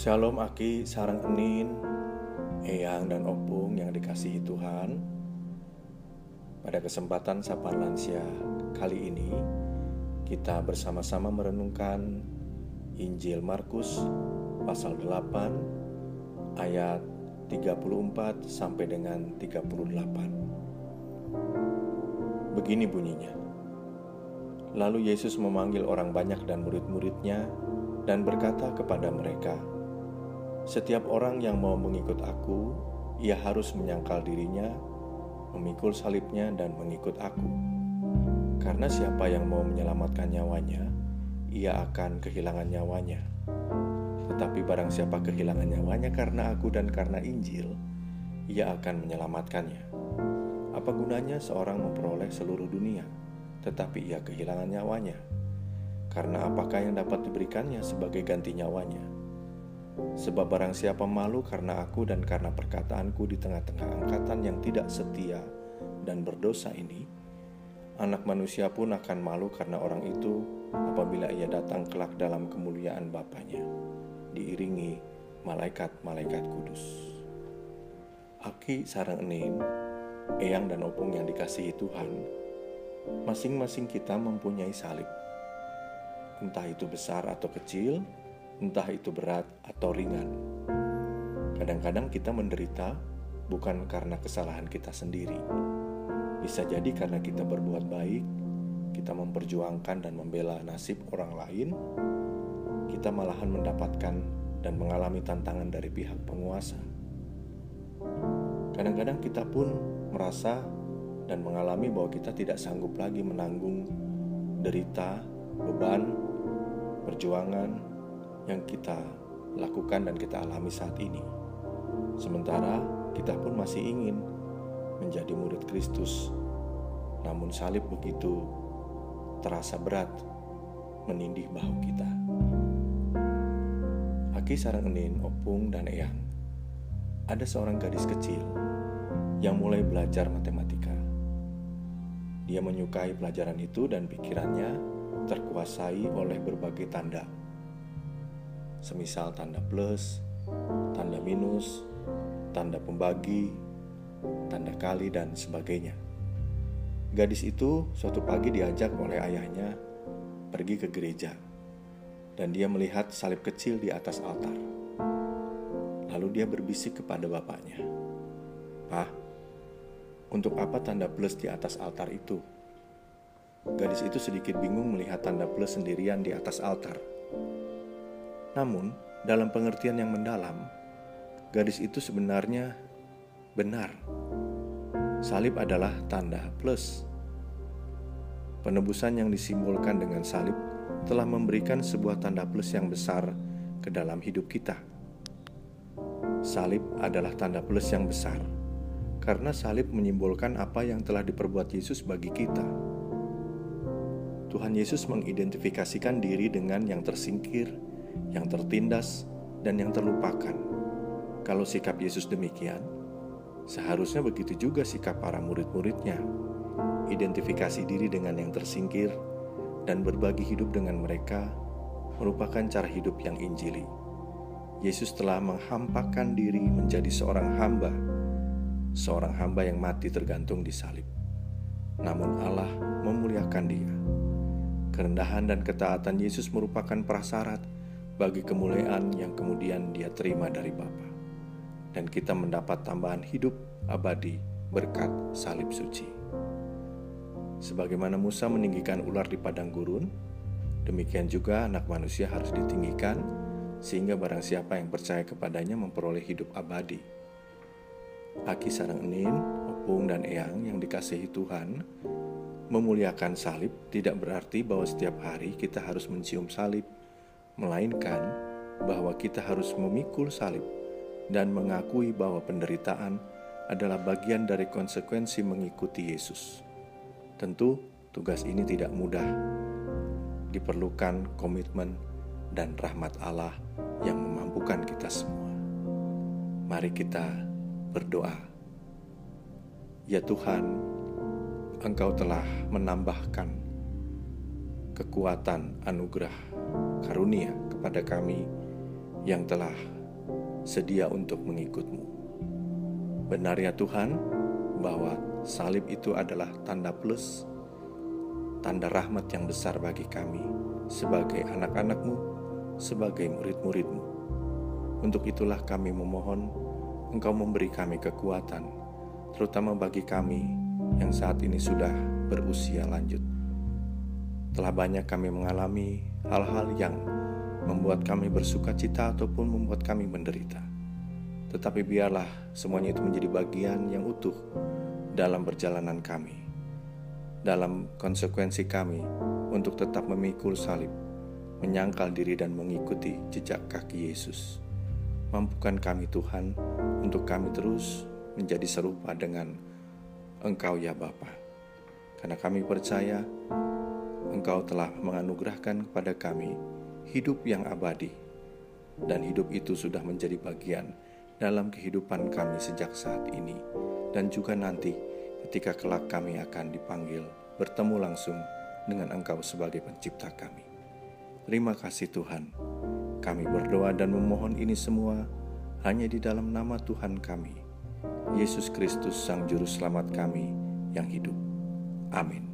Shalom Aki, Sarang Enin, Eyang dan Opung yang dikasihi Tuhan. Pada kesempatan Sapa Lansia kali ini Kita bersama-sama merenungkan Injil Markus pasal 8 ayat 34 sampai dengan 38 Begini bunyinya. Lalu Yesus memanggil orang banyak dan murid-muridnya dan berkata kepada mereka, setiap orang yang mau mengikut aku, ia harus menyangkal dirinya, memikul salibnya, dan mengikut aku. Karena siapa yang mau menyelamatkan nyawanya, ia akan kehilangan nyawanya. Tetapi barang siapa kehilangan nyawanya karena aku dan karena Injil, ia akan menyelamatkannya. Apa gunanya seorang memperoleh seluruh dunia, tetapi ia kehilangan nyawanya? Karena apakah yang dapat diberikannya sebagai ganti nyawanya? Sebab barang siapa malu karena aku dan karena perkataanku di tengah-tengah angkatan yang tidak setia dan berdosa ini, anak manusia pun akan malu karena orang itu apabila ia datang kelak dalam kemuliaan Bapaknya, diiringi malaikat-malaikat kudus. Aki sarang enin, eyang dan opung yang dikasihi Tuhan, masing-masing kita mempunyai salib. Entah itu besar atau kecil, entah itu berat atau ringan. Kadang-kadang kita menderita bukan karena kesalahan kita sendiri. Bisa jadi karena kita berbuat baik, kita memperjuangkan dan membela nasib orang lain, kita malahan mendapatkan dan mengalami tantangan dari pihak penguasa. Kadang-kadang kita pun merasa dan mengalami bahwa kita tidak sanggup lagi menanggung derita, beban, perjuangan, yang kita lakukan dan kita alami saat ini. Sementara kita pun masih ingin menjadi murid Kristus, namun salib begitu terasa berat menindih bahu kita. Aki sarang enin, opung, dan eyang. Ada seorang gadis kecil yang mulai belajar matematika. Dia menyukai pelajaran itu dan pikirannya terkuasai oleh berbagai tanda semisal tanda plus, tanda minus, tanda pembagi, tanda kali, dan sebagainya. Gadis itu suatu pagi diajak oleh ayahnya pergi ke gereja, dan dia melihat salib kecil di atas altar. Lalu dia berbisik kepada bapaknya, "Pak, untuk apa tanda plus di atas altar itu?" Gadis itu sedikit bingung melihat tanda plus sendirian di atas altar. Namun, dalam pengertian yang mendalam, gadis itu sebenarnya benar. Salib adalah tanda plus. Penebusan yang disimbolkan dengan salib telah memberikan sebuah tanda plus yang besar ke dalam hidup kita. Salib adalah tanda plus yang besar karena salib menyimbolkan apa yang telah diperbuat Yesus bagi kita. Tuhan Yesus mengidentifikasikan diri dengan yang tersingkir, yang tertindas, dan yang terlupakan. Kalau sikap Yesus demikian, seharusnya begitu juga sikap para murid-muridnya. Identifikasi diri dengan yang tersingkir dan berbagi hidup dengan mereka merupakan cara hidup yang injili. Yesus telah menghampakan diri menjadi seorang hamba, seorang hamba yang mati tergantung di salib. Namun Allah memuliakan dia. Kerendahan dan ketaatan Yesus merupakan prasyarat bagi kemuliaan yang kemudian dia terima dari Bapa. Dan kita mendapat tambahan hidup abadi berkat salib suci. Sebagaimana Musa meninggikan ular di padang gurun, demikian juga anak manusia harus ditinggikan sehingga barang siapa yang percaya kepadanya memperoleh hidup abadi. Aki sarang enin, opung dan eyang yang dikasihi Tuhan, memuliakan salib tidak berarti bahwa setiap hari kita harus mencium salib melainkan bahwa kita harus memikul salib dan mengakui bahwa penderitaan adalah bagian dari konsekuensi mengikuti Yesus. Tentu, tugas ini tidak mudah. Diperlukan komitmen dan rahmat Allah yang memampukan kita semua. Mari kita berdoa. Ya Tuhan, Engkau telah menambahkan kekuatan anugerah karunia kepada kami yang telah sedia untuk mengikutmu. Benar ya Tuhan, bahwa salib itu adalah tanda plus, tanda rahmat yang besar bagi kami sebagai anak-anakmu, sebagai murid-muridmu. Untuk itulah kami memohon Engkau memberi kami kekuatan, terutama bagi kami yang saat ini sudah berusia lanjut. Telah banyak kami mengalami hal-hal yang membuat kami bersuka cita ataupun membuat kami menderita. Tetapi biarlah semuanya itu menjadi bagian yang utuh dalam perjalanan kami, dalam konsekuensi kami untuk tetap memikul salib, menyangkal diri dan mengikuti jejak kaki Yesus. Mampukan kami Tuhan untuk kami terus menjadi serupa dengan Engkau ya Bapa. Karena kami percaya Engkau telah menganugerahkan kepada kami hidup yang abadi, dan hidup itu sudah menjadi bagian dalam kehidupan kami sejak saat ini, dan juga nanti ketika kelak kami akan dipanggil bertemu langsung dengan Engkau sebagai Pencipta kami. Terima kasih Tuhan, kami berdoa dan memohon ini semua hanya di dalam nama Tuhan kami, Yesus Kristus, Sang Juru Selamat kami yang hidup. Amin.